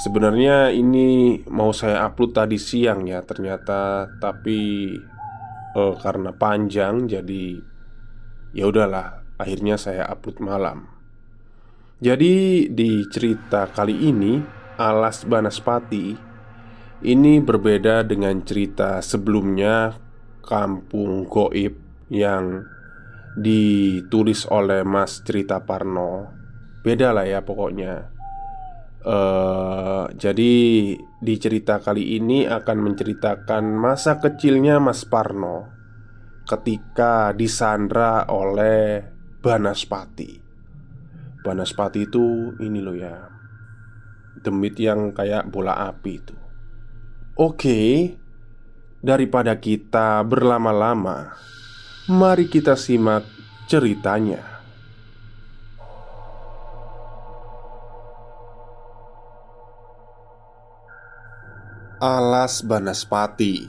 Sebenarnya ini mau saya upload tadi siang ya ternyata tapi uh, karena panjang jadi ya udahlah akhirnya saya upload malam. Jadi di cerita kali ini Alas Banaspati ini berbeda dengan cerita sebelumnya Kampung Goib yang ditulis oleh Mas Cerita Parno. Beda lah ya pokoknya. Uh, jadi di cerita kali ini akan menceritakan masa kecilnya Mas Parno ketika disandra oleh Banaspati. Banaspati itu ini loh ya, demit yang kayak bola api itu. Oke, daripada kita berlama-lama, mari kita simak ceritanya. Alas Banaspati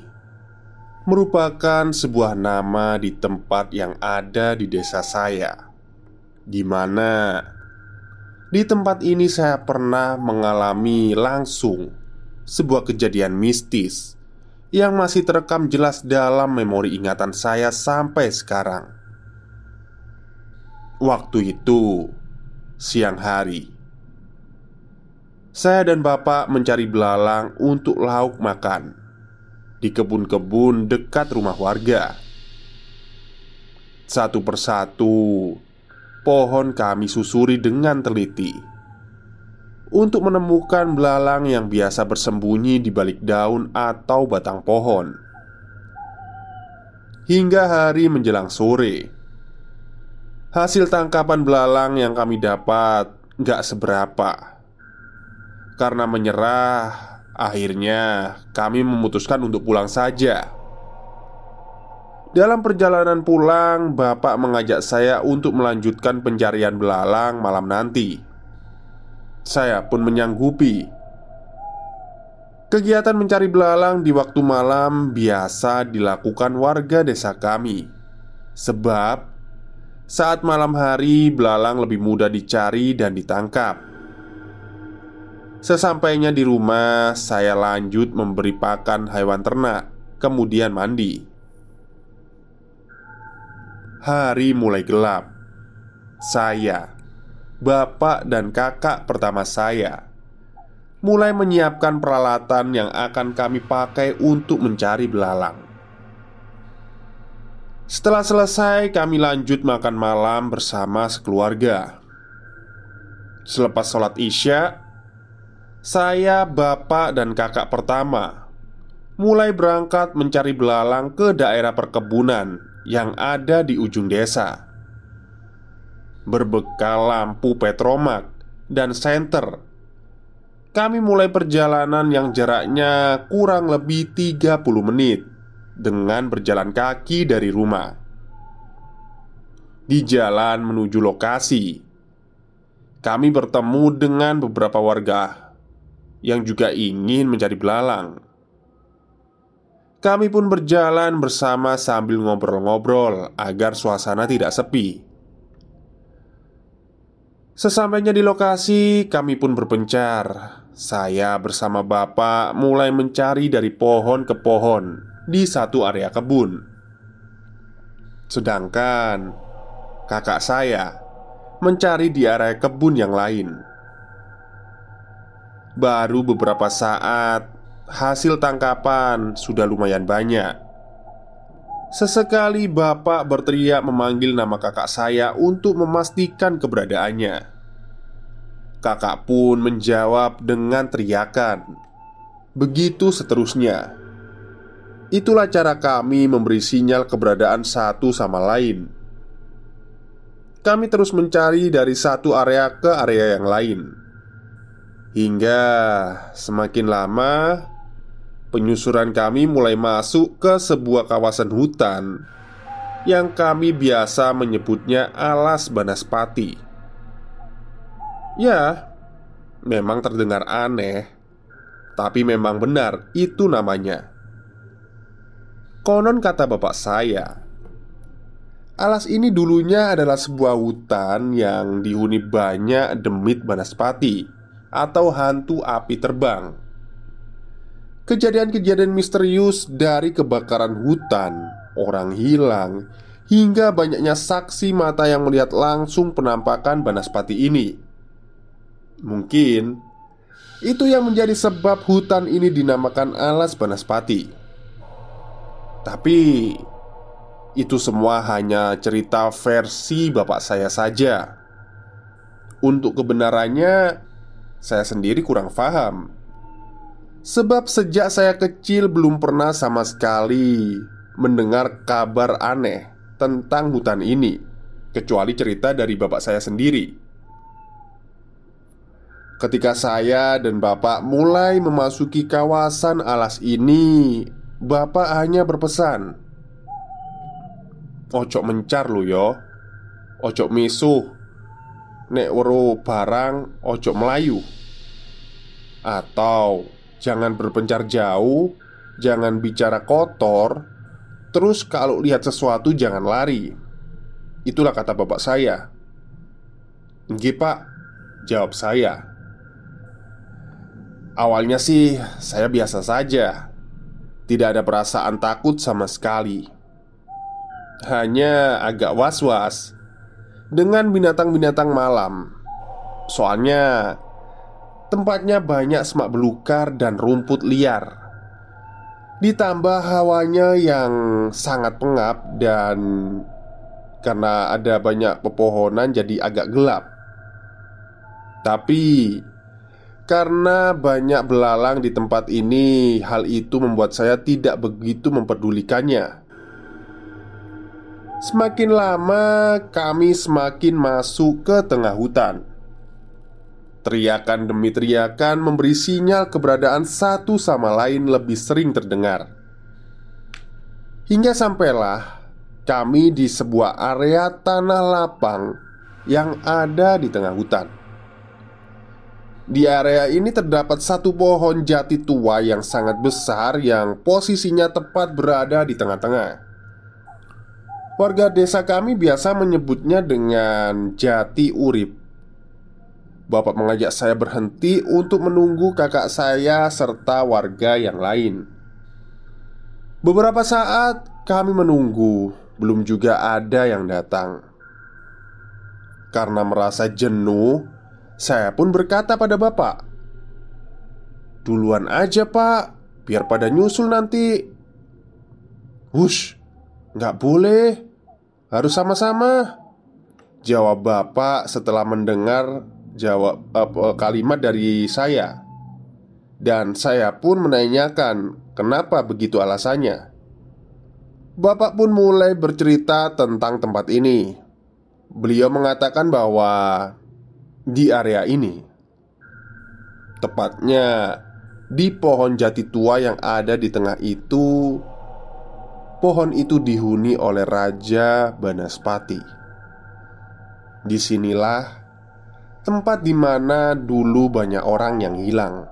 merupakan sebuah nama di tempat yang ada di desa saya, di mana di tempat ini saya pernah mengalami langsung sebuah kejadian mistis yang masih terekam jelas dalam memori ingatan saya sampai sekarang. Waktu itu siang hari saya dan bapak mencari belalang untuk lauk makan di kebun-kebun dekat rumah warga. Satu persatu, pohon kami susuri dengan teliti untuk menemukan belalang yang biasa bersembunyi di balik daun atau batang pohon. Hingga hari menjelang sore, hasil tangkapan belalang yang kami dapat gak seberapa karena menyerah, akhirnya kami memutuskan untuk pulang saja. Dalam perjalanan pulang, bapak mengajak saya untuk melanjutkan pencarian belalang malam nanti. Saya pun menyanggupi. Kegiatan mencari belalang di waktu malam biasa dilakukan warga desa kami, sebab saat malam hari belalang lebih mudah dicari dan ditangkap. Sesampainya di rumah, saya lanjut memberi pakan hewan ternak, kemudian mandi. Hari mulai gelap. Saya, bapak, dan kakak pertama saya mulai menyiapkan peralatan yang akan kami pakai untuk mencari belalang. Setelah selesai, kami lanjut makan malam bersama sekeluarga. Selepas sholat Isya, saya, bapak, dan kakak pertama mulai berangkat mencari belalang ke daerah perkebunan yang ada di ujung desa. Berbekal lampu petromak dan senter, kami mulai perjalanan yang jaraknya kurang lebih 30 menit dengan berjalan kaki dari rumah. Di jalan menuju lokasi, kami bertemu dengan beberapa warga yang juga ingin mencari belalang. Kami pun berjalan bersama sambil ngobrol-ngobrol agar suasana tidak sepi. Sesampainya di lokasi, kami pun berpencar saya bersama bapak mulai mencari dari pohon ke pohon di satu area kebun. Sedangkan kakak saya mencari di area kebun yang lain. Baru beberapa saat, hasil tangkapan sudah lumayan banyak. Sesekali bapak berteriak memanggil nama kakak saya untuk memastikan keberadaannya. Kakak pun menjawab dengan teriakan. Begitu seterusnya. Itulah cara kami memberi sinyal keberadaan satu sama lain. Kami terus mencari dari satu area ke area yang lain, hingga semakin lama penyusuran kami mulai masuk ke sebuah kawasan hutan yang kami biasa menyebutnya Alas Banaspati. Ya, memang terdengar aneh, tapi memang benar itu namanya. Konon kata bapak saya, alas ini dulunya adalah sebuah hutan yang dihuni banyak demit banaspati atau hantu api terbang. Kejadian-kejadian misterius dari kebakaran hutan, orang hilang, hingga banyaknya saksi mata yang melihat langsung penampakan banaspati ini Mungkin itu yang menjadi sebab hutan ini dinamakan Alas Banaspati. Tapi itu semua hanya cerita versi bapak saya saja. Untuk kebenarannya, saya sendiri kurang paham. Sebab sejak saya kecil belum pernah sama sekali mendengar kabar aneh tentang hutan ini, kecuali cerita dari bapak saya sendiri. Ketika saya dan bapak mulai memasuki kawasan alas ini, bapak hanya berpesan, "Ojok mencar lo yo, ojok misuh, nek wero barang ojok melayu." Atau jangan berpencar jauh, jangan bicara kotor, terus kalau lihat sesuatu jangan lari. Itulah kata bapak saya. "Nggih, Pak," jawab saya. Awalnya sih saya biasa saja Tidak ada perasaan takut sama sekali Hanya agak was-was Dengan binatang-binatang malam. Soalnya Tempatnya banyak semak belukar dan rumput liar. Ditambah hawanya yang sangat pengap dan Karena ada banyak pepohonan jadi agak gelap. Tapi karena banyak belalang di tempat ini, hal itu membuat saya tidak begitu memperdulikannya. Semakin lama, kami semakin masuk ke tengah hutan. Teriakan demi teriakan memberi sinyal keberadaan satu sama lain lebih sering terdengar. Hingga sampailah kami di sebuah area tanah lapang yang ada di tengah hutan. Di area ini terdapat satu pohon jati tua yang sangat besar yang posisinya tepat berada di tengah-tengah. Warga desa kami biasa menyebutnya dengan jati urip. Bapak mengajak saya berhenti untuk menunggu kakak saya serta warga yang lain. Beberapa saat kami menunggu, belum juga ada yang datang. Karena merasa jenuh, saya pun berkata pada bapak Duluan aja pak Biar pada nyusul nanti Hush Nggak boleh Harus sama-sama. Jawab bapak setelah mendengar jawab uh, kalimat dari saya. Dan saya pun menanyakan Kenapa begitu alasannya? Bapak pun mulai bercerita tentang tempat ini. Beliau mengatakan bahwa di area ini Tepatnya di pohon jati tua yang ada di tengah itu Pohon itu dihuni oleh Raja Banaspati. Di sinilah tempat di mana dulu banyak orang yang hilang.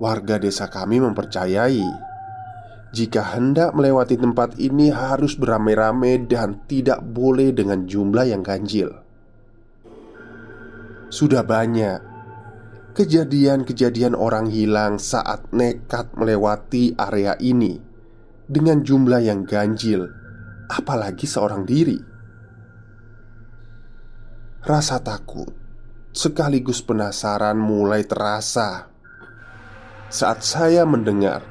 Warga desa kami mempercayai Jika hendak melewati tempat ini harus beramai-ramai dan tidak boleh dengan jumlah yang ganjil. Sudah banyak kejadian-kejadian orang hilang saat nekat melewati area ini dengan jumlah yang ganjil, apalagi seorang diri. Rasa takut sekaligus penasaran mulai terasa saat saya mendengar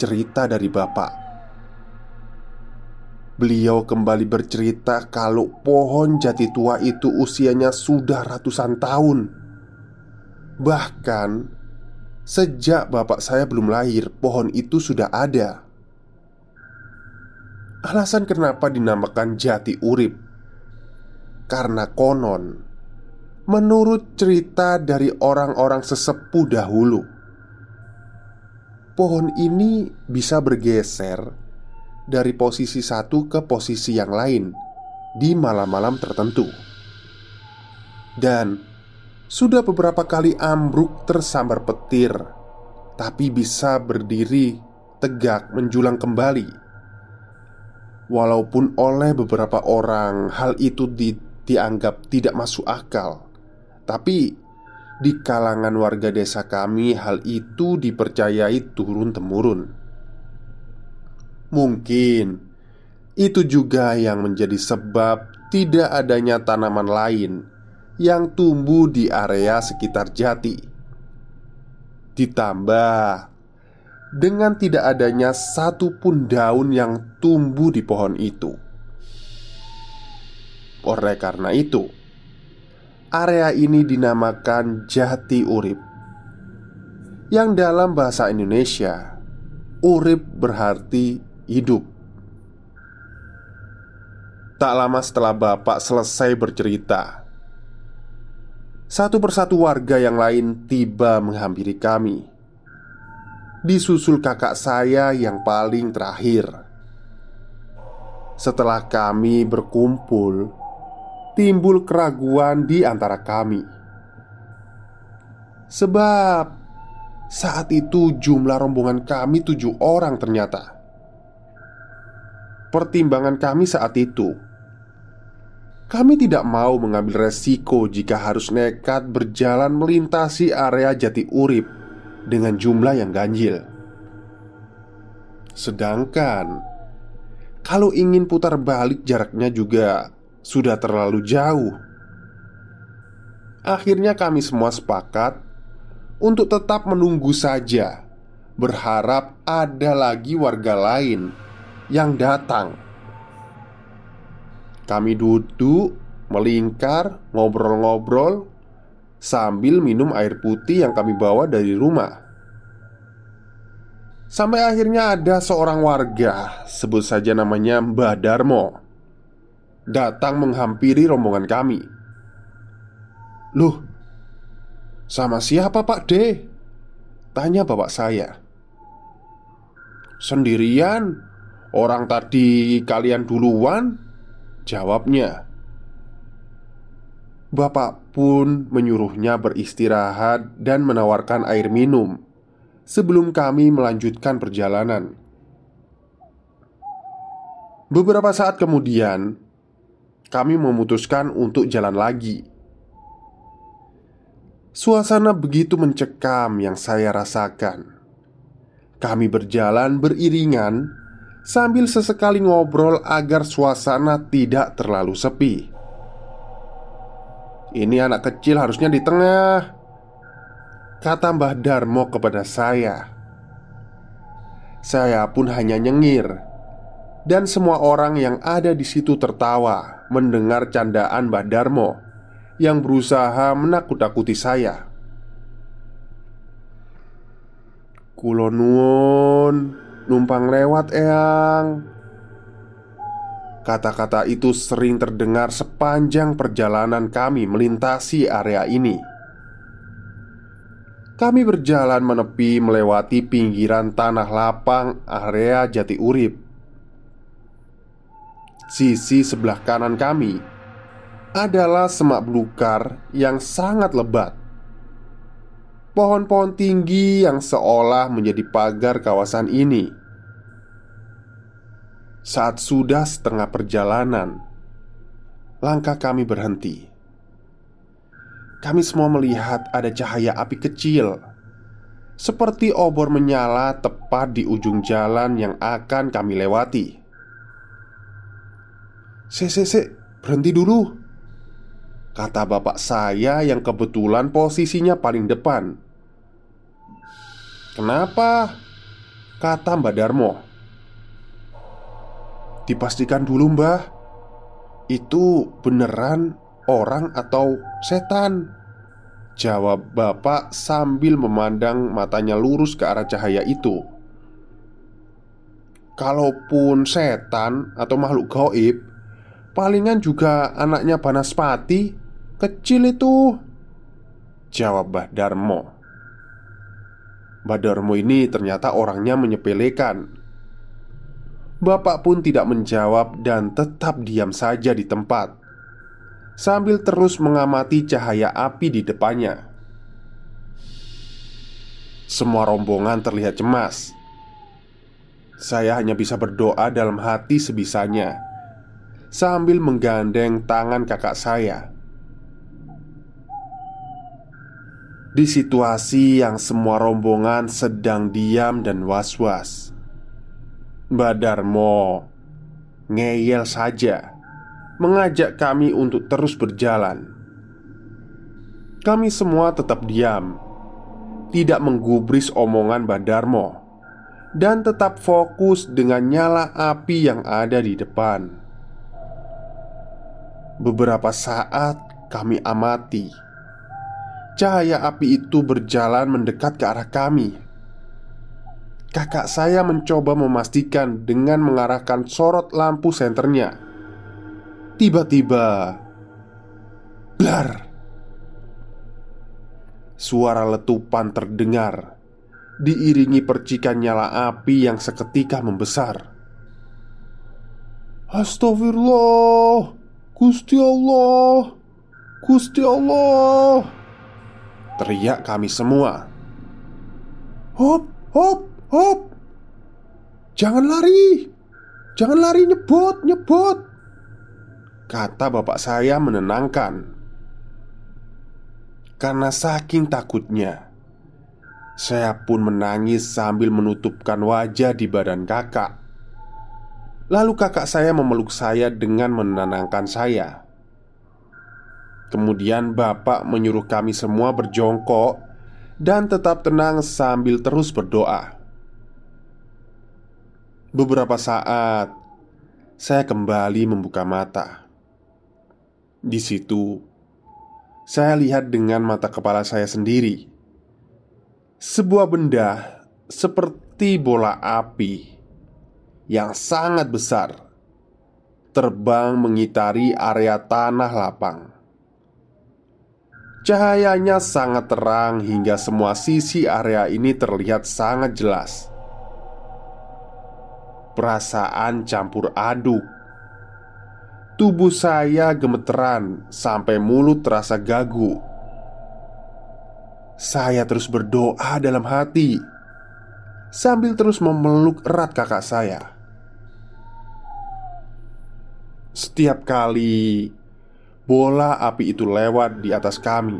cerita dari bapak. Beliau kembali bercerita kalau pohon jati tua itu usianya sudah ratusan tahun. Bahkan sejak bapak saya belum lahir, pohon itu sudah ada. Alasan kenapa dinamakan jati urip karena konon menurut cerita dari orang-orang sesepuh dahulu, pohon ini bisa bergeser dari posisi satu ke posisi yang lain di malam-malam tertentu, dan sudah beberapa kali ambruk tersambar petir, tapi bisa berdiri tegak menjulang kembali. Walaupun oleh beberapa orang hal itu di, dianggap tidak masuk akal, tapi di kalangan warga desa kami hal itu dipercayai turun-temurun. Mungkin itu juga yang menjadi sebab tidak adanya tanaman lain yang tumbuh di area sekitar jati. Ditambah dengan tidak adanya satupun daun yang tumbuh di pohon itu. Oleh karena itu, area ini dinamakan Jati Urip, yang dalam bahasa Indonesia, urip berarti hidup. Tak lama setelah bapak selesai bercerita, satu persatu warga yang lain tiba menghampiri kami. Disusul kakak saya yang paling terakhir. Setelah kami berkumpul, timbul keraguan di antara kami. Sebab saat itu jumlah rombongan kami tujuh orang ternyata pertimbangan kami saat itu. Kami tidak mau mengambil resiko jika harus nekat berjalan melintasi area Jati Urip dengan jumlah yang ganjil. Sedangkan kalau ingin putar balik jaraknya juga sudah terlalu jauh. Akhirnya kami semua sepakat untuk tetap menunggu saja, berharap ada lagi warga lain yang datang. Kami duduk, melingkar, ngobrol-ngobrol sambil minum air putih yang kami bawa dari rumah. Sampai akhirnya ada seorang warga, sebut saja namanya Mbah Darmo, datang menghampiri rombongan kami. "Loh, sama siapa Pak D?" tanya bapak saya. "Sendirian," Orang tadi kalian duluan? Jawabnya Bapak pun menyuruhnya beristirahat dan menawarkan air minum Sebelum kami melanjutkan perjalanan. Beberapa saat kemudian Kami memutuskan untuk jalan lagi. Suasana begitu mencekam yang saya rasakan. Kami berjalan beriringan sambil sesekali ngobrol agar suasana tidak terlalu sepi. Ini anak kecil harusnya di tengah, kata Mbah Darmo kepada saya. Saya pun hanya nyengir, dan semua orang yang ada di situ tertawa mendengar candaan Mbah Darmo yang berusaha menakut-nakuti saya. Kulonun Numpang lewat, Eyang Kata-kata itu sering terdengar sepanjang perjalanan kami melintasi area ini kami berjalan menepi melewati pinggiran tanah lapang area Jati Urip. Sisi sebelah kanan kami adalah semak belukar yang sangat lebat. Pohon-pohon tinggi yang seolah menjadi pagar kawasan ini. Saat sudah setengah perjalanan, langkah kami berhenti. Kami semua melihat ada cahaya api kecil, seperti obor menyala tepat di ujung jalan yang akan kami lewati. "Se, se, se, berhenti dulu," kata bapak saya yang kebetulan posisinya paling depan. "Kenapa?" kata Mbak Darmo. Dipastikan dulu, Mbah. Itu beneran orang atau setan? Jawab bapak sambil memandang matanya lurus ke arah cahaya itu Kalaupun setan atau makhluk gaib Palingan juga anaknya Banaspati Kecil itu Jawab Mbah Darmo Mbah Darmo ini ternyata orangnya menyepelekan Bapak pun tidak menjawab dan tetap diam saja di tempat sambil terus mengamati cahaya api di depannya. Semua rombongan terlihat cemas. Saya hanya bisa berdoa dalam hati sebisanya, sambil menggandeng tangan kakak saya. Di situasi yang semua rombongan sedang diam dan was-was, Mbak Darmo ngeyel saja mengajak kami untuk terus berjalan. Kami semua tetap diam, tidak menggubris omongan Badarmo, dan tetap fokus dengan nyala api yang ada di depan. Beberapa saat kami amati cahaya api itu berjalan mendekat ke arah kami. Kakak saya mencoba memastikan dengan mengarahkan sorot lampu senternya. Tiba-tiba Blar! Suara letupan terdengar Diiringi percikan nyala api yang seketika membesar. Astagfirullah! Gusti Allah! Gusti Allah Teriak kami semua. Hop, hop, hop. Jangan lari. Jangan lari nyebot, nyebot Kata bapak saya menenangkan. Karena saking takutnya Saya pun menangis sambil menutupkan wajah di badan kakak. Lalu kakak saya memeluk saya dengan menenangkan saya Kemudian bapak menyuruh kami semua berjongkok Dan tetap tenang sambil terus berdoa Beberapa saat Saya kembali membuka mata di situ, saya lihat dengan mata kepala saya sendiri sebuah benda seperti bola api yang sangat besar terbang mengitari area tanah lapang. Cahayanya sangat terang hingga semua sisi area ini terlihat sangat jelas. Perasaan campur aduk Tubuh saya gemeteran sampai mulut terasa gagu. Saya terus berdoa dalam hati sambil terus memeluk erat kakak saya. Setiap kali bola api itu lewat di atas kami,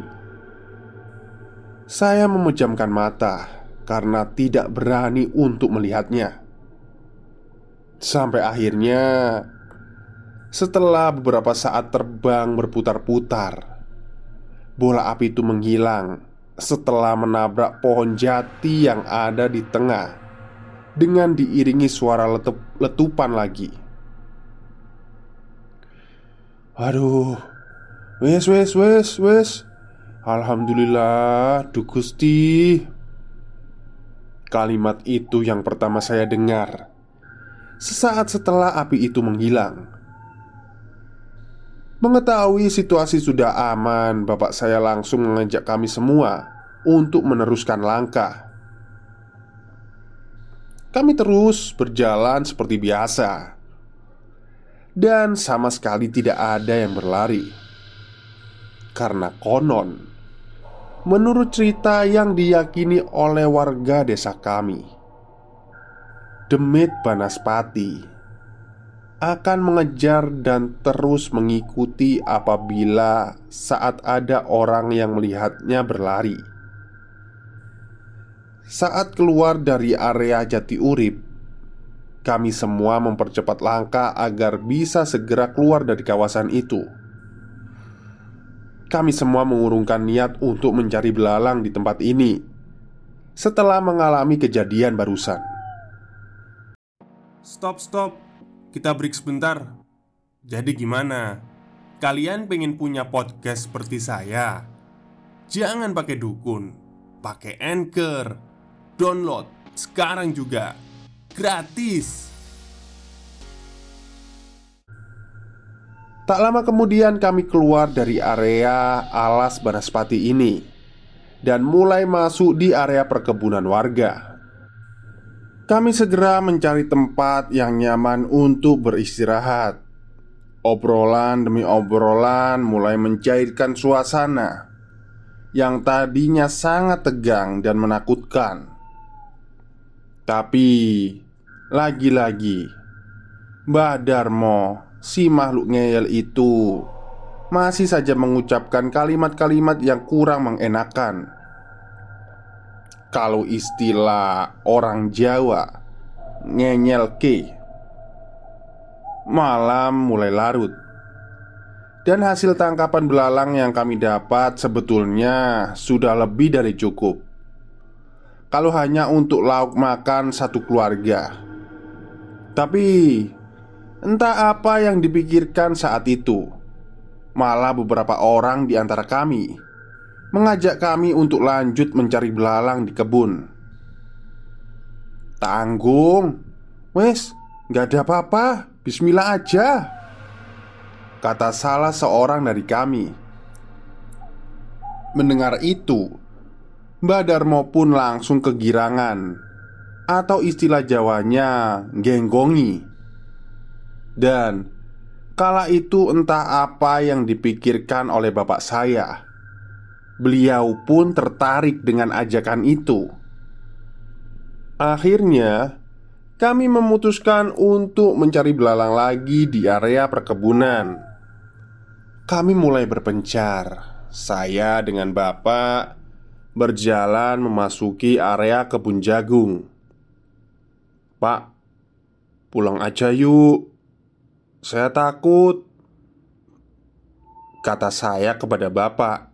saya memejamkan mata karena tidak berani untuk melihatnya. Sampai akhirnya setelah beberapa saat terbang berputar-putar, bola api itu menghilang setelah menabrak pohon jati yang ada di tengah dengan diiringi suara letup, letupan lagi. Aduh, wes wes wes wes, alhamdulillah, du gusti. Kalimat itu yang pertama saya dengar sesaat setelah api itu menghilang. Mengetahui situasi sudah aman, bapak saya langsung mengajak kami semua untuk meneruskan langkah. Kami terus berjalan seperti biasa, dan sama sekali tidak ada yang berlari karena konon, menurut cerita yang diyakini oleh warga desa kami, Demit Banaspati akan mengejar dan terus mengikuti apabila saat ada orang yang melihatnya berlari. Saat keluar dari area Jati Urip, kami semua mempercepat langkah agar bisa segera keluar dari kawasan itu. Kami semua mengurungkan niat untuk mencari belalang di tempat ini setelah mengalami kejadian barusan. Stop, stop. Kita break sebentar. Jadi gimana? Kalian pengen punya podcast seperti saya? Jangan pakai dukun, pakai anchor Download sekarang juga Gratis Tak lama kemudian kami keluar dari area alas Banaspati ini Dan mulai masuk di area perkebunan warga. Kami segera mencari tempat yang nyaman untuk beristirahat. Obrolan demi obrolan mulai mencairkan suasana Yang tadinya sangat tegang dan menakutkan. Tapi lagi-lagi Mbah Darmo Si makhluk ngeyel itu Masih saja mengucapkan kalimat-kalimat yang kurang mengenakan. Kalau istilah orang Jawa Ngeyel ke Malam mulai larut. Dan hasil tangkapan belalang yang kami dapat sebetulnya sudah lebih dari cukup. Kalau hanya untuk lauk makan satu keluarga. Tapi entah apa yang dipikirkan saat itu, malah beberapa orang di antara kami mengajak kami untuk lanjut mencari belalang di kebun. Tanggung, wes, nggak ada apa-apa, Bismillah aja. Kata salah seorang dari kami. Mendengar itu, Mbak Darmo pun langsung kegirangan Atau istilah Jawanya genggongi Dan Kala itu entah apa yang dipikirkan oleh bapak saya Beliau pun tertarik dengan ajakan itu Akhirnya Kami memutuskan untuk mencari belalang lagi di area perkebunan Kami mulai berpencar Saya dengan bapak berjalan memasuki area kebun jagung. "Pak, pulang aja yuk. Saya takut." Kata saya kepada bapak.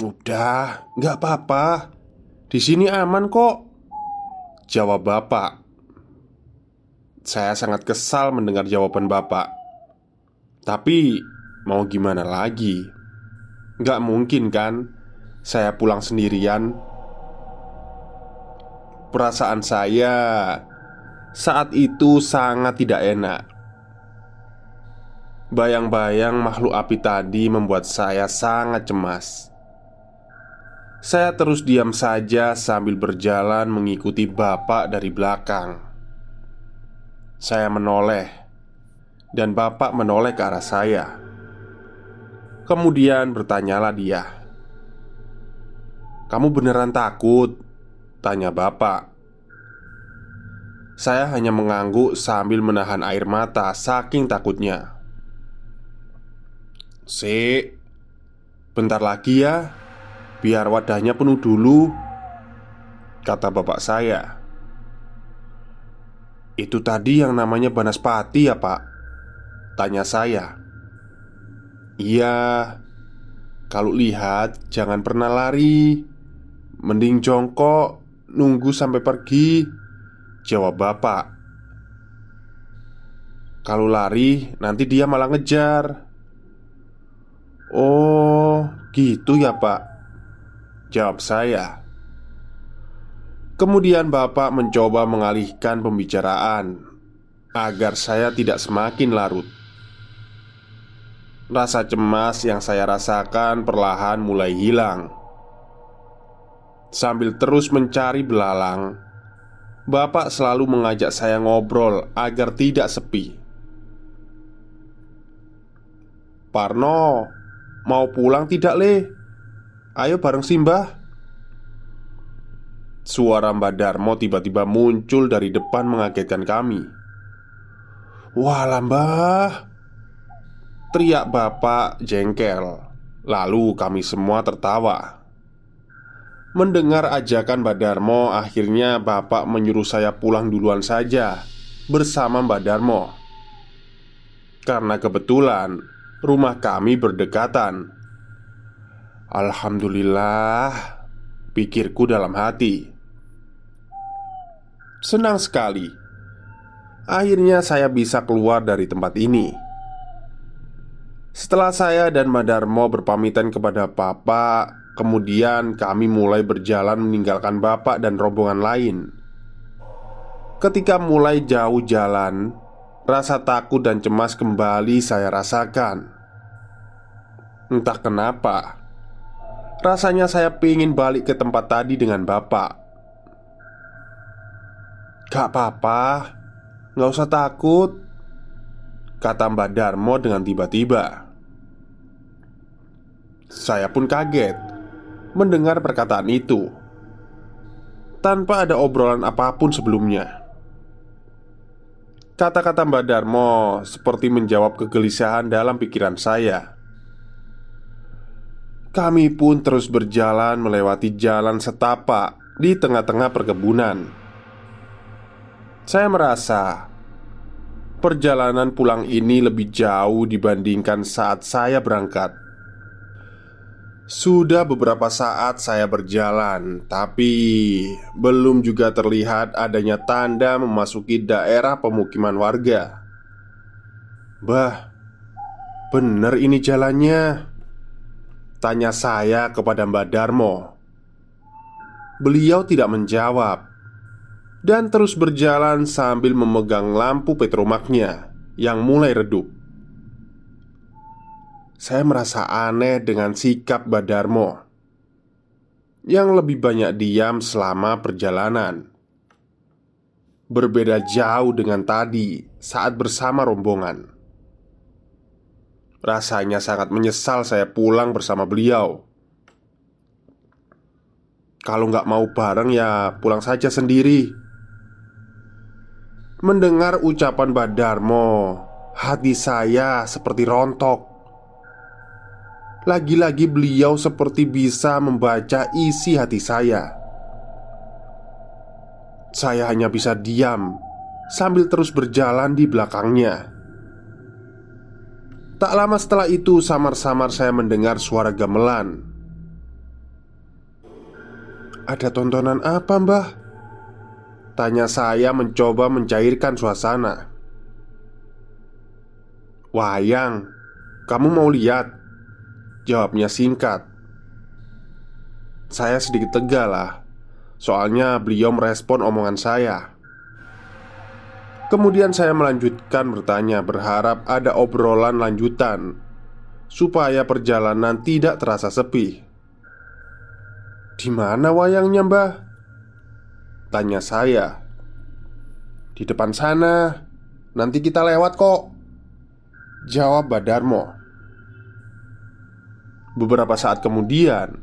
"Udah, nggak apa-apa. Di sini aman kok." Jawab bapak. Saya sangat kesal mendengar jawaban bapak. Tapi mau gimana lagi? Gak mungkin kan saya pulang sendirian. Perasaan saya saat itu sangat tidak enak. Bayang-bayang makhluk api tadi membuat saya sangat cemas. Saya terus diam saja sambil berjalan mengikuti bapak dari belakang. Saya menoleh, dan bapak menoleh ke arah saya. Kemudian bertanyalah dia. Kamu beneran takut? Tanya bapak Saya hanya mengangguk sambil menahan air mata saking takutnya. Si Bentar lagi ya. Biar wadahnya penuh dulu Kata bapak saya. Itu tadi yang namanya Banaspati ya pak? Tanya saya. Iya Kalau lihat jangan pernah lari. Mending jongkok Nunggu sampai pergi Jawab bapak. Kalau lari nanti dia malah ngejar. Oh gitu ya pak? Jawab saya. Kemudian bapak mencoba mengalihkan pembicaraan Agar saya tidak semakin larut. Rasa cemas yang saya rasakan perlahan mulai hilang. Sambil terus mencari belalang, Bapak selalu mengajak saya ngobrol agar tidak sepi. Parno, mau pulang tidak, Le? Ayo bareng Simbah. Suara Mbak Darmo tiba-tiba muncul dari depan mengagetkan kami. Wah, mbah Teriak bapak jengkel. Lalu kami semua tertawa. Mendengar ajakan Mbak Darmo, akhirnya bapak menyuruh saya pulang duluan saja bersama Mbak Darmo. Karena kebetulan rumah kami berdekatan. Alhamdulillah, pikirku dalam hati. Senang sekali. Akhirnya saya bisa keluar dari tempat ini. Setelah saya dan Madarmo berpamitan kepada Bapak Kemudian kami mulai berjalan meninggalkan bapak dan rombongan lain. Ketika mulai jauh jalan, rasa takut dan cemas kembali saya rasakan. Entah kenapa, rasanya saya ingin balik ke tempat tadi dengan bapak. Gak apa-apa, gak usah takut, kata Mbak Darmo dengan tiba-tiba. Saya pun kaget mendengar perkataan itu tanpa ada obrolan apa pun sebelumnya. Kata-kata Mbak Darmo seperti menjawab kegelisahan dalam pikiran saya. Kami pun terus berjalan melewati jalan setapak di tengah-tengah perkebunan. Saya merasa perjalanan pulang ini lebih jauh dibandingkan saat saya berangkat. Sudah beberapa saat saya berjalan, tapi belum juga terlihat adanya tanda memasuki daerah pemukiman warga. Bah, benar ini jalannya? Tanya saya kepada Mbak Darmo. Beliau tidak menjawab dan terus berjalan sambil memegang lampu petromaknya yang mulai redup. Saya merasa aneh dengan sikap Badarmo yang lebih banyak diam selama perjalanan. Berbeda jauh dengan tadi saat bersama rombongan. Rasanya sangat menyesal saya pulang bersama beliau. Kalau nggak mau bareng ya pulang saja sendiri. Mendengar ucapan Badarmo, hati saya seperti rontok. Lagi-lagi beliau seperti bisa membaca isi hati saya. Saya hanya bisa diam sambil terus berjalan di belakangnya. Tak lama setelah itu, samar-samar saya mendengar suara gamelan. "Ada tontonan apa, Mbah?" Tanya saya mencoba mencairkan suasana. "Wayang, kamu mau lihat?" Jawabnya singkat. Saya sedikit tegal lah. Soalnya beliau merespon omongan saya. Kemudian saya melanjutkan bertanya Berharap ada obrolan lanjutan Supaya perjalanan tidak terasa sepi. Di mana wayangnya mbah? Tanya saya. Di depan sana. Nanti kita lewat kok Jawab Badarmo Beberapa saat kemudian,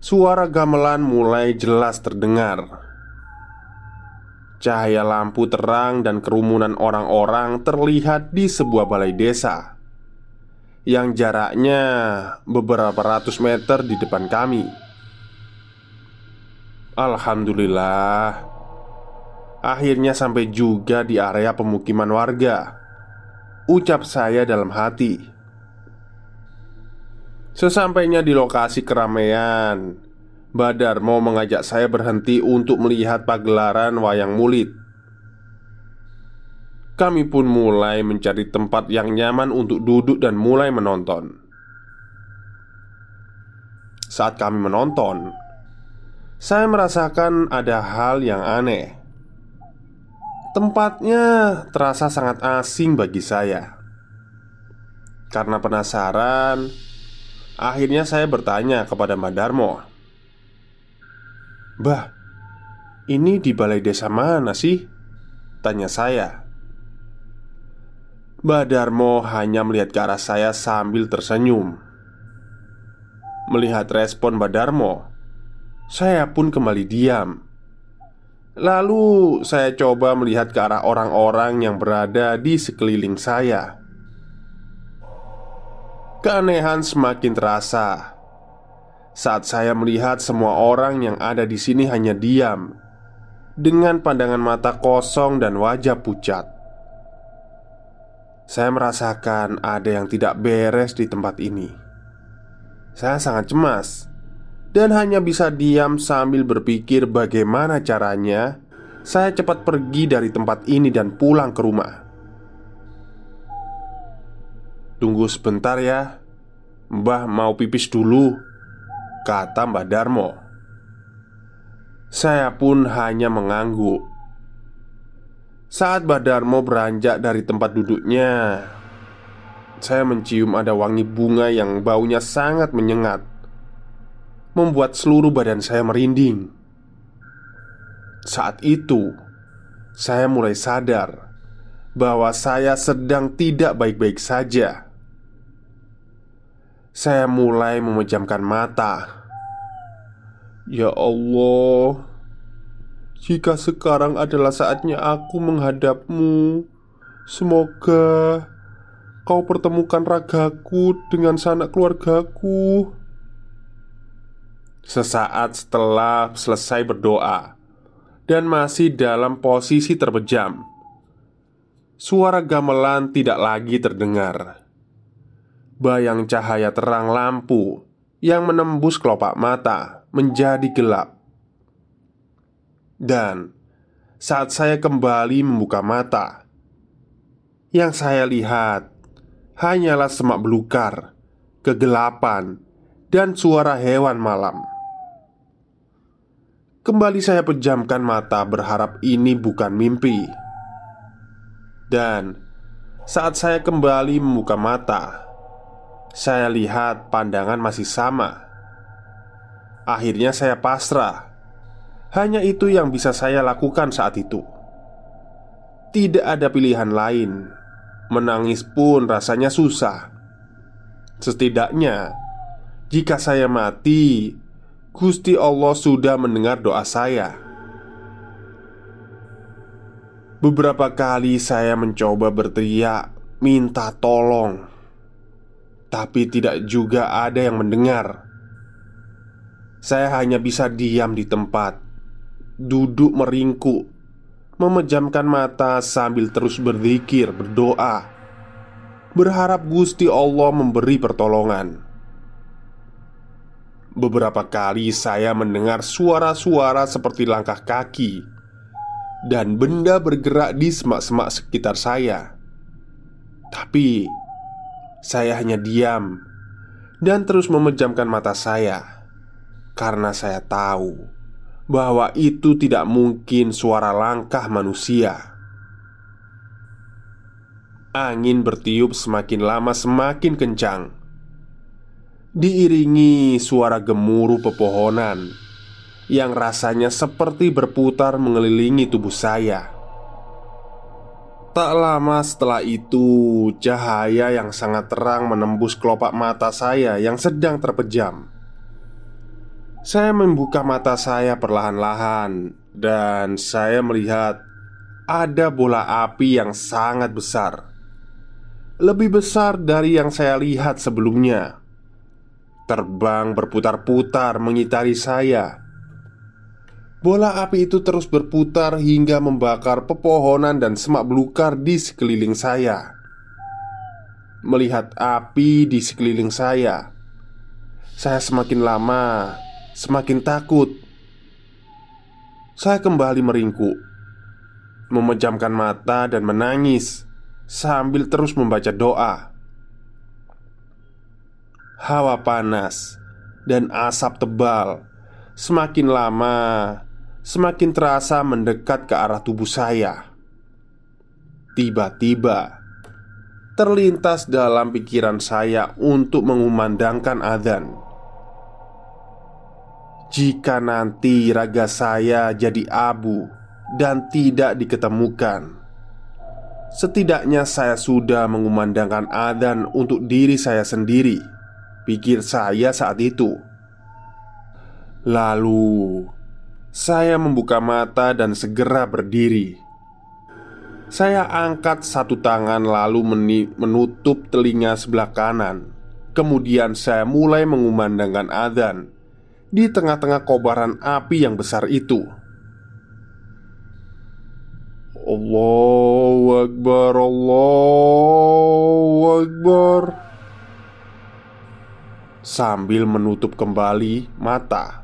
suara gamelan mulai jelas terdengar. Cahaya lampu terang dan kerumunan orang-orang terlihat di sebuah balai desa yang jaraknya beberapa ratus meter di depan kami. Alhamdulillah, akhirnya sampai juga di area pemukiman warga. Ucap saya dalam hati. Sesampainya di lokasi keramaian, Badar mau mengajak saya berhenti untuk melihat pagelaran wayang mulit. Kami pun mulai mencari tempat yang nyaman untuk duduk dan mulai menonton. Saat kami menonton, saya merasakan ada hal yang aneh. Tempatnya terasa sangat asing bagi saya. Karena penasaran, Akhirnya saya bertanya kepada Mbak Bah, ini di balai desa mana sih? Tanya saya. Darmo hanya melihat ke arah saya sambil tersenyum. Melihat respon Darmo Saya pun kembali diam. Lalu saya coba melihat ke arah orang-orang yang berada di sekeliling saya Keanehan semakin terasa saat saya melihat semua orang yang ada di sini hanya diam dengan pandangan mata kosong dan wajah pucat. Saya merasakan ada yang tidak beres di tempat ini. Saya sangat cemas dan hanya bisa diam sambil berpikir bagaimana caranya saya cepat pergi dari tempat ini dan pulang ke rumah. Tunggu sebentar ya. Mbah mau pipis dulu Kata Mbah Darmo. Saya pun hanya mengangguk. Saat Mbah Darmo beranjak dari tempat duduknya Saya mencium ada wangi bunga yang baunya sangat menyengat Membuat seluruh badan saya merinding. Saat itu Saya mulai sadar Bahwa saya sedang tidak baik-baik saja saya mulai memejamkan mata. Ya Allah, jika sekarang adalah saatnya aku menghadapmu, semoga kau pertemukan ragaku dengan sanak keluargaku. Sesaat setelah selesai berdoa dan masih dalam posisi terpejam, suara gamelan tidak lagi terdengar bayang cahaya terang lampu yang menembus kelopak mata menjadi gelap. Dan saat saya kembali membuka mata, yang saya lihat hanyalah semak belukar, kegelapan, dan suara hewan malam. Kembali saya pejamkan mata, berharap ini bukan mimpi. Dan saat saya kembali membuka mata, saya lihat pandangan masih sama. Akhirnya saya pasrah. Hanya itu yang bisa saya lakukan saat itu. Tidak ada pilihan lain. Menangis pun rasanya susah. Setidaknya, jika saya mati, Gusti Allah sudah mendengar doa saya. Beberapa kali saya mencoba berteriak, minta tolong tapi tidak juga ada yang mendengar. Saya hanya bisa diam di tempat, duduk meringkuk, memejamkan mata sambil terus berzikir, berdoa, berharap Gusti Allah memberi pertolongan. Beberapa kali saya mendengar suara-suara seperti langkah kaki dan benda bergerak di semak-semak sekitar saya. Tapi saya hanya diam dan terus memejamkan mata saya karena saya tahu bahwa itu tidak mungkin suara langkah manusia. Angin bertiup semakin lama semakin kencang, diiringi suara gemuruh pepohonan yang rasanya seperti berputar mengelilingi tubuh saya. Tak lama setelah itu, cahaya yang sangat terang menembus kelopak mata saya yang sedang terpejam. Saya membuka mata saya perlahan-lahan, dan saya melihat ada bola api yang sangat besar, lebih besar dari yang saya lihat sebelumnya. Terbang berputar-putar mengitari saya Bola api itu terus berputar hingga membakar pepohonan dan semak belukar di sekeliling saya. Melihat api di sekeliling saya, saya semakin lama semakin takut. Saya kembali meringkuk, memejamkan mata dan menangis sambil terus membaca doa. Hawa panas dan asap tebal semakin lama semakin terasa mendekat ke arah tubuh saya. Tiba-tiba terlintas dalam pikiran saya untuk mengumandangkan adzan. Jika nanti raga saya jadi abu dan tidak diketemukan, setidaknya saya sudah mengumandangkan adzan untuk diri saya sendiri. Pikir saya saat itu. Lalu saya membuka mata dan segera berdiri. Saya angkat satu tangan, lalu menutup telinga sebelah kanan. Kemudian, saya mulai mengumandangkan adzan di tengah-tengah kobaran api yang besar itu. Allahu Akbar, Allahu Akbar. Sambil menutup kembali mata,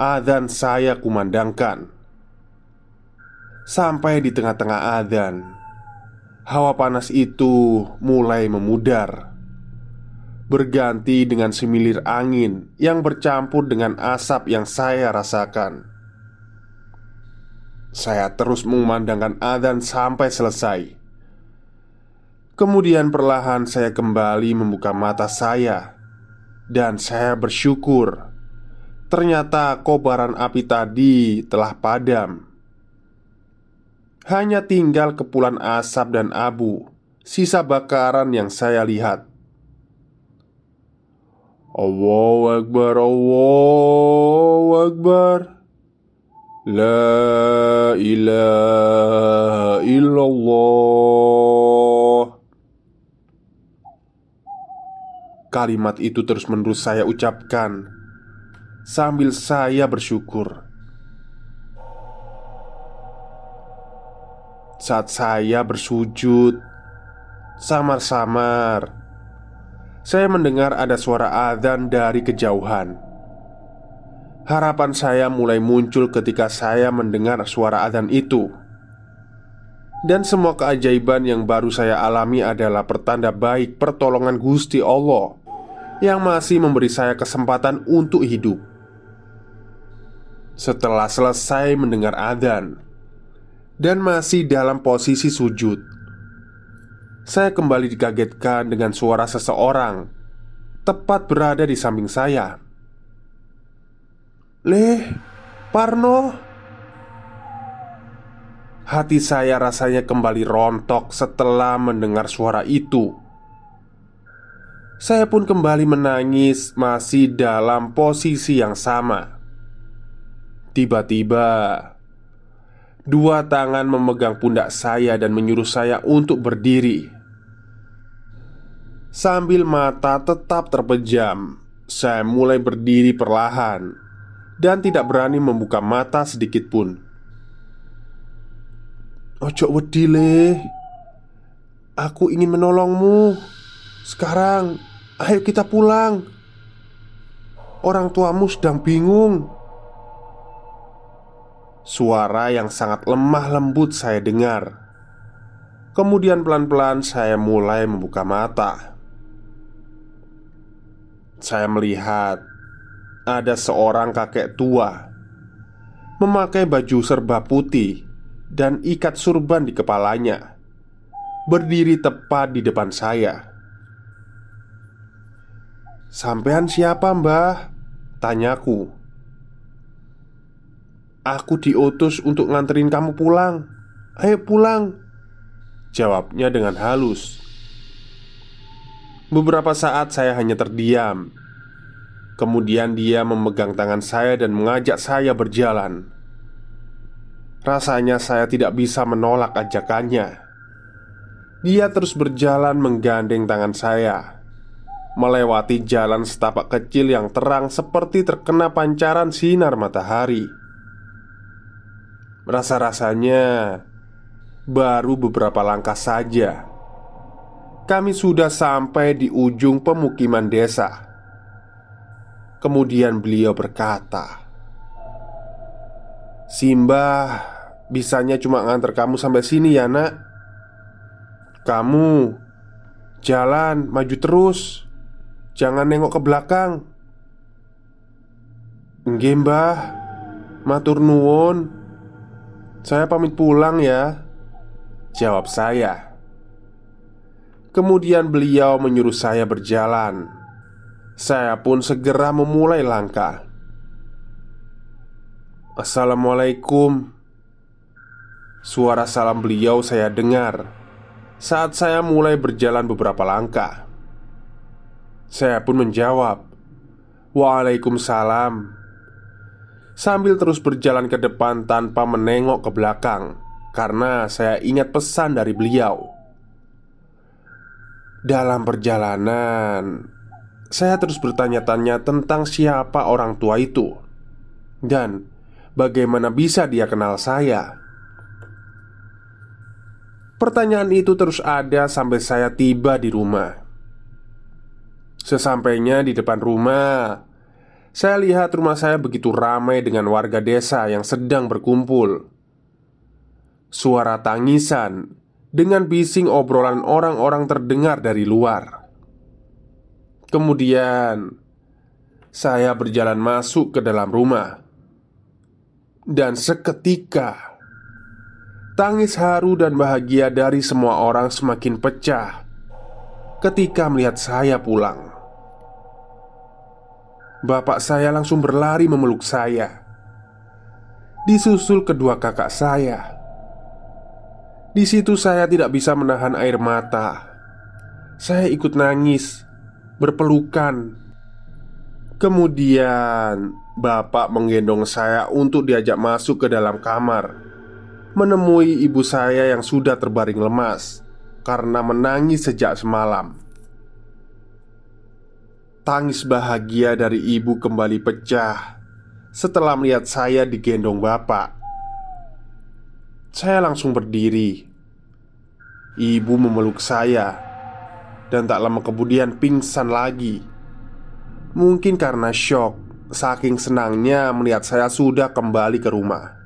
adzan saya kumandangkan. Sampai di tengah-tengah adzan, hawa panas itu mulai memudar berganti dengan semilir angin yang bercampur dengan asap yang saya rasakan. Saya terus memandangkan adzan sampai selesai. Kemudian perlahan saya kembali membuka mata saya dan saya bersyukur ternyata kobaran api tadi telah padam. Hanya tinggal kepulan asap dan abu, sisa bakaran yang saya lihat. Allahu Akbar Allahu Akbar La ilaha illallah Kalimat itu terus-menerus saya ucapkan Sambil saya bersyukur Saat saya bersujud Samar-samar saya mendengar ada suara adzan dari kejauhan. Harapan saya mulai muncul ketika saya mendengar suara adzan itu. Dan semua keajaiban yang baru saya alami adalah pertanda baik pertolongan Gusti Allah yang masih memberi saya kesempatan untuk hidup. Setelah selesai mendengar adzan dan masih dalam posisi sujud, saya kembali dikagetkan dengan suara seseorang tepat berada di samping saya. "Leh, Parno." Hati saya rasanya kembali rontok setelah mendengar suara itu. Saya pun kembali menangis, masih dalam posisi yang sama. Tiba-tiba, dua tangan memegang pundak saya dan menyuruh saya untuk berdiri. Sambil mata tetap terpejam, saya mulai berdiri perlahan dan tidak berani membuka mata sedikit pun. Ojo wedile, aku ingin menolongmu. Sekarang, ayo kita pulang. Orang tuamu sedang bingung. Suara yang sangat lemah lembut saya dengar. Kemudian pelan-pelan saya mulai membuka mata saya melihat ada seorang kakek tua memakai baju serba putih dan ikat surban di kepalanya, berdiri tepat di depan saya. "Sampean siapa, Mbah?" tanyaku. "Aku diutus untuk nganterin kamu pulang. Ayo pulang." Jawabnya dengan halus. Beberapa saat saya hanya terdiam. Kemudian dia memegang tangan saya dan mengajak saya berjalan. Rasanya saya tidak bisa menolak ajakannya. Dia terus berjalan menggandeng tangan saya, melewati jalan setapak kecil yang terang seperti terkena pancaran sinar matahari. Rasa-rasanya baru beberapa langkah saja kami sudah sampai di ujung pemukiman desa. Kemudian beliau berkata, "Simbah, bisanya cuma nganter kamu sampai sini ya, Nak. Kamu jalan maju terus, jangan nengok ke belakang." "Nggih, Mbah. Matur nuwun. Saya pamit pulang ya." Jawab saya. Kemudian beliau menyuruh saya berjalan. Saya pun segera memulai langkah. Assalamualaikum. Suara salam beliau saya dengar saat saya mulai berjalan beberapa langkah. Saya pun menjawab, "Waalaikumsalam." Sambil terus berjalan ke depan tanpa menengok ke belakang karena saya ingat pesan dari beliau. Dalam perjalanan, saya terus bertanya-tanya tentang siapa orang tua itu dan bagaimana bisa dia kenal saya. Pertanyaan itu terus ada sampai saya tiba di rumah. Sesampainya di depan rumah, saya lihat rumah saya begitu ramai dengan warga desa yang sedang berkumpul. Suara tangisan dengan bising obrolan orang-orang terdengar dari luar. Kemudian, saya berjalan masuk ke dalam rumah, dan seketika Tangis haru dan bahagia dari semua orang semakin pecah ketika melihat saya pulang. Bapak saya langsung berlari memeluk saya, disusul kedua kakak saya. Di situ saya tidak bisa menahan air mata. Saya ikut nangis, berpelukan. Kemudian, bapak menggendong saya untuk diajak masuk ke dalam kamar menemui ibu saya yang sudah terbaring lemas karena menangis sejak semalam. Tangis bahagia dari ibu kembali pecah setelah melihat saya digendong bapak. Saya langsung berdiri. Ibu memeluk saya dan tak lama kemudian pingsan lagi. Mungkin karena shock, saking senangnya melihat saya sudah kembali ke rumah.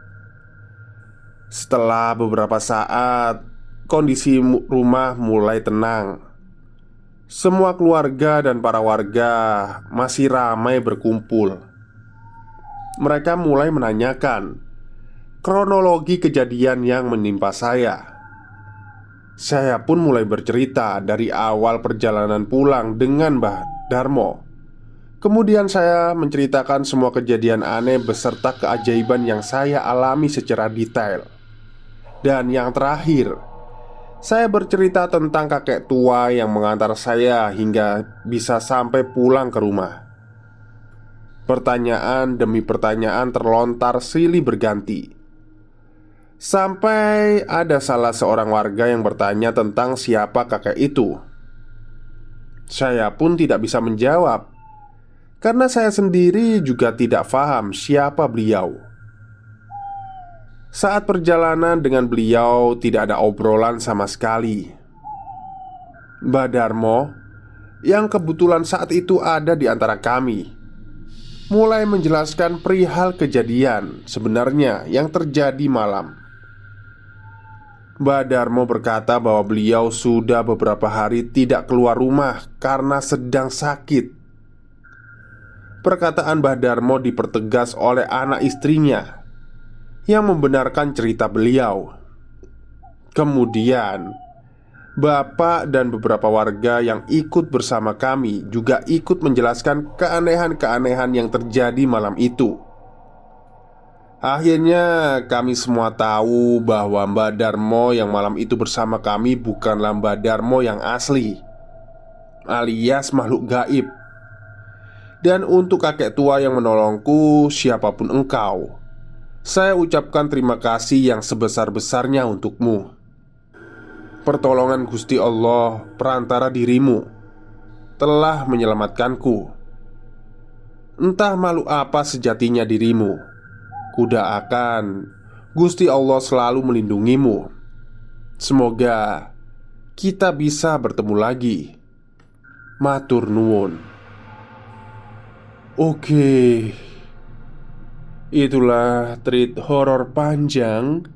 Setelah beberapa saat, kondisi rumah mulai tenang. Semua keluarga dan para warga masih ramai berkumpul. Mereka mulai menanyakan kronologi kejadian yang menimpa saya. Saya pun mulai bercerita dari awal perjalanan pulang dengan Mbah Darmo. Kemudian saya menceritakan semua kejadian aneh beserta keajaiban yang saya alami secara detail. Dan yang terakhir, saya bercerita tentang kakek tua yang mengantar saya hingga bisa sampai pulang ke rumah. Pertanyaan demi pertanyaan terlontar silih berganti. Sampai ada salah seorang warga yang bertanya tentang siapa kakek itu. Saya pun tidak bisa menjawab karena saya sendiri juga tidak paham siapa beliau. Saat perjalanan dengan beliau tidak ada obrolan sama sekali. Mbak Darmo Yang kebetulan saat itu ada di antara kami Mulai menjelaskan perihal kejadian sebenarnya yang terjadi malam. Mbak Darmo berkata bahwa beliau sudah beberapa hari tidak keluar rumah karena sedang sakit. Perkataan Mbah Darmo dipertegas oleh anak istrinya yang membenarkan cerita beliau. Kemudian, bapak dan beberapa warga yang ikut bersama kami juga ikut menjelaskan keanehan-keanehan yang terjadi malam itu. Akhirnya, kami semua tahu bahwa Mbak Darmo yang malam itu bersama kami bukanlah Mbak Darmo yang asli, alias makhluk gaib. Dan untuk kakek tua yang menolongku, siapa pun engkau, saya ucapkan terima kasih yang sebesar-besarnya untukmu. Pertolongan Gusti Allah perantara dirimu telah menyelamatkanku. Entah malu apa sejatinya dirimu, kuda akan Gusti Allah selalu melindungimu. Semoga kita bisa bertemu lagi. Matur nuwun. Oke. Okay. Itulah treat horor panjang.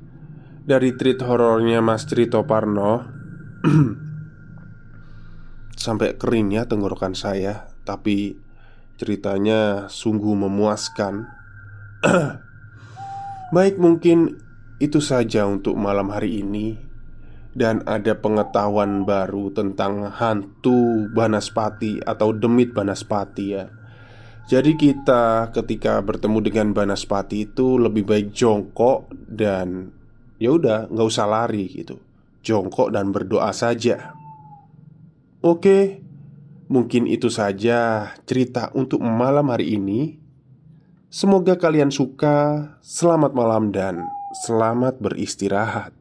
Dari treat horornya Mas Trito Parno. Sampai kering ya tenggorokan saya. Tapi ceritanya sungguh memuaskan. Baik mungkin itu saja untuk malam hari ini. Dan ada pengetahuan baru tentang hantu Banaspati atau demit Banaspati ya Jadi kita ketika bertemu dengan Banaspati itu lebih baik jongkok dan ya udah nggak usah lari gitu. Jongkok dan berdoa saja. Oke, mungkin itu saja cerita untuk malam hari ini. Semoga kalian suka. Selamat malam dan selamat beristirahat.